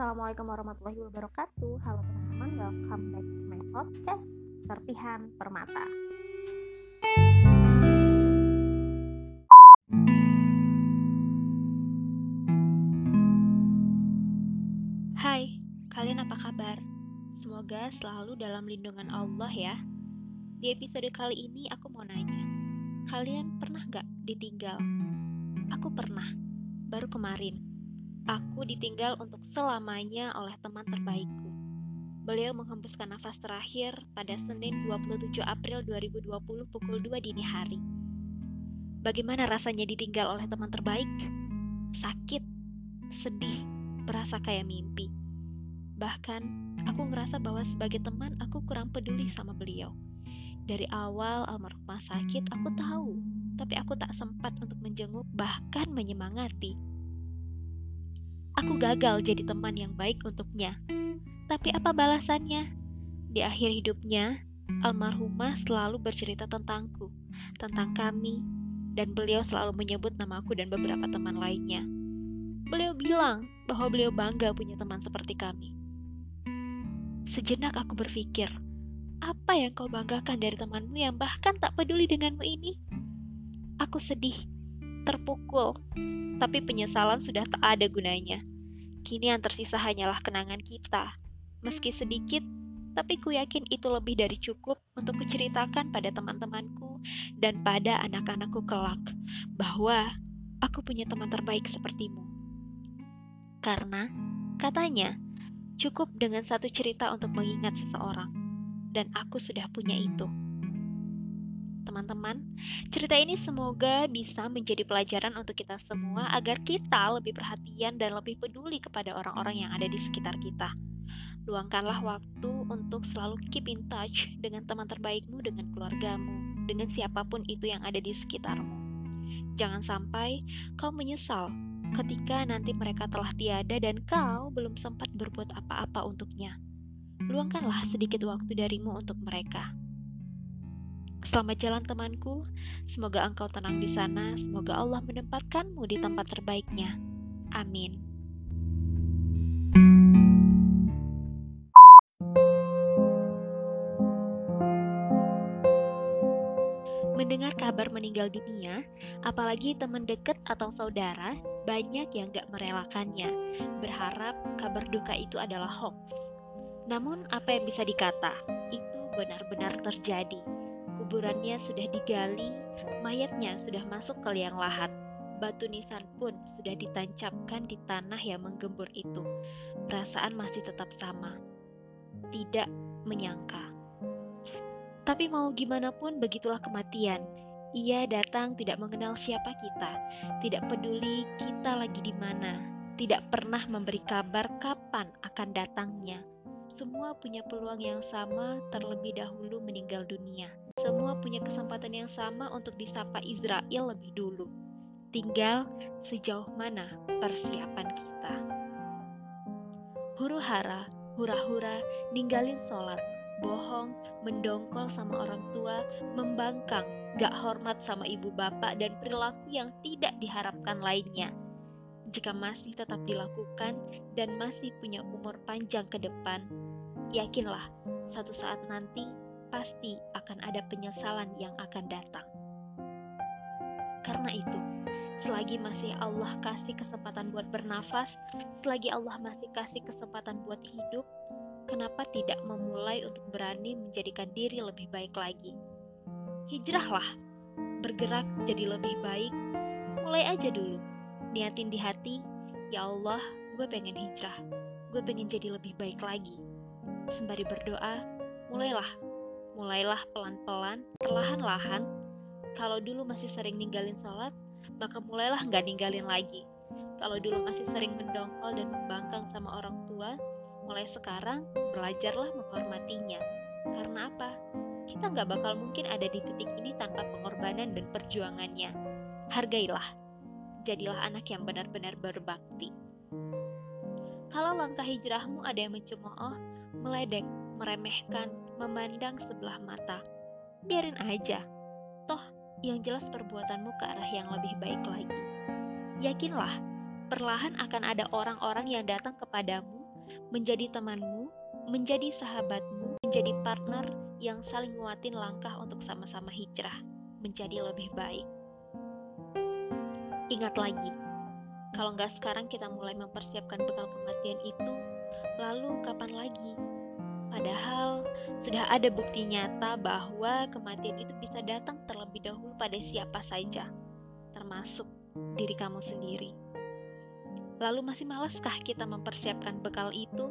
Assalamualaikum warahmatullahi wabarakatuh Halo teman-teman, welcome back to my podcast Serpihan Permata Hai, kalian apa kabar? Semoga selalu dalam lindungan Allah ya Di episode kali ini aku mau nanya Kalian pernah gak ditinggal? Aku pernah, baru kemarin Aku ditinggal untuk selamanya oleh teman terbaikku. Beliau menghembuskan nafas terakhir pada Senin 27 April 2020 pukul 2 dini hari. Bagaimana rasanya ditinggal oleh teman terbaik? Sakit, sedih, berasa kayak mimpi. Bahkan, aku ngerasa bahwa sebagai teman aku kurang peduli sama beliau. Dari awal almarhumah sakit, aku tahu, tapi aku tak sempat untuk menjenguk bahkan menyemangati. Aku gagal jadi teman yang baik untuknya. Tapi apa balasannya? Di akhir hidupnya, almarhumah selalu bercerita tentangku, tentang kami, dan beliau selalu menyebut namaku dan beberapa teman lainnya. Beliau bilang bahwa beliau bangga punya teman seperti kami. Sejenak aku berpikir, apa yang kau banggakan dari temanmu yang bahkan tak peduli denganmu ini? Aku sedih, terpukul, tapi penyesalan sudah tak ada gunanya. Kini yang tersisa hanyalah kenangan kita. Meski sedikit, tapi ku yakin itu lebih dari cukup untuk kuceritakan pada teman-temanku dan pada anak-anakku kelak bahwa aku punya teman terbaik sepertimu. Karena katanya cukup dengan satu cerita untuk mengingat seseorang, dan aku sudah punya itu teman-teman. Cerita ini semoga bisa menjadi pelajaran untuk kita semua agar kita lebih perhatian dan lebih peduli kepada orang-orang yang ada di sekitar kita. Luangkanlah waktu untuk selalu keep in touch dengan teman terbaikmu, dengan keluargamu, dengan siapa pun itu yang ada di sekitarmu. Jangan sampai kau menyesal ketika nanti mereka telah tiada dan kau belum sempat berbuat apa-apa untuknya. Luangkanlah sedikit waktu darimu untuk mereka. Selamat jalan temanku, semoga engkau tenang di sana, semoga Allah menempatkanmu di tempat terbaiknya. Amin. Mendengar kabar meninggal dunia, apalagi teman dekat atau saudara, banyak yang gak merelakannya, berharap kabar duka itu adalah hoax. Namun, apa yang bisa dikata? Itu benar-benar terjadi Kuburannya sudah digali, mayatnya sudah masuk ke liang lahat. Batu nisan pun sudah ditancapkan di tanah yang menggembur itu. Perasaan masih tetap sama. Tidak menyangka. Tapi mau gimana pun begitulah kematian. Ia datang tidak mengenal siapa kita, tidak peduli kita lagi di mana, tidak pernah memberi kabar kapan akan datangnya. Semua punya peluang yang sama terlebih dahulu meninggal dunia. Semua punya kesempatan yang sama untuk disapa Israel lebih dulu. Tinggal sejauh mana persiapan kita. Huru-hara, hura-hura, ninggalin sholat, bohong, mendongkol sama orang tua, membangkang, gak hormat sama ibu bapak, dan perilaku yang tidak diharapkan lainnya – jika masih tetap dilakukan dan masih punya umur panjang ke depan, yakinlah suatu saat nanti pasti akan ada penyesalan yang akan datang. Karena itu, selagi masih Allah kasih kesempatan buat bernafas, selagi Allah masih kasih kesempatan buat hidup, kenapa tidak memulai untuk berani menjadikan diri lebih baik lagi? Hijrahlah, bergerak jadi lebih baik, mulai aja dulu niatin di hati, ya Allah, gue pengen hijrah, gue pengen jadi lebih baik lagi. Sembari berdoa, mulailah, mulailah pelan-pelan, perlahan-lahan. Kalau dulu masih sering ninggalin sholat, maka mulailah nggak ninggalin lagi. Kalau dulu masih sering mendongkol dan membangkang sama orang tua, mulai sekarang belajarlah menghormatinya. Karena apa? Kita nggak bakal mungkin ada di titik ini tanpa pengorbanan dan perjuangannya. Hargailah jadilah anak yang benar-benar berbakti. Kalau langkah hijrahmu ada yang mencemooh, meledek, meremehkan, memandang sebelah mata, biarin aja. Toh, yang jelas perbuatanmu ke arah yang lebih baik lagi. Yakinlah, perlahan akan ada orang-orang yang datang kepadamu menjadi temanmu, menjadi sahabatmu, menjadi partner yang saling nguatin langkah untuk sama-sama hijrah menjadi lebih baik. Ingat lagi, kalau nggak sekarang kita mulai mempersiapkan bekal kematian itu, lalu kapan lagi? Padahal sudah ada bukti nyata bahwa kematian itu bisa datang terlebih dahulu pada siapa saja, termasuk diri kamu sendiri. Lalu masih malaskah kita mempersiapkan bekal itu?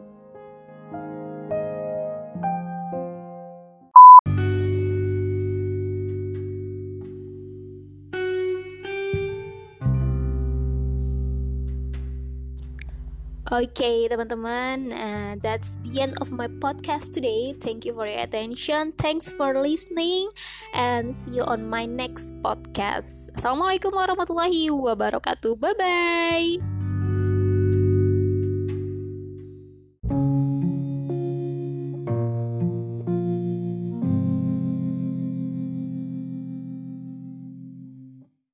Okay, teman-teman, uh, that's the end of my podcast today. Thank you for your attention. Thanks for listening, and see you on my next podcast. Assalamualaikum warahmatullahi wabarakatuh. Bye bye.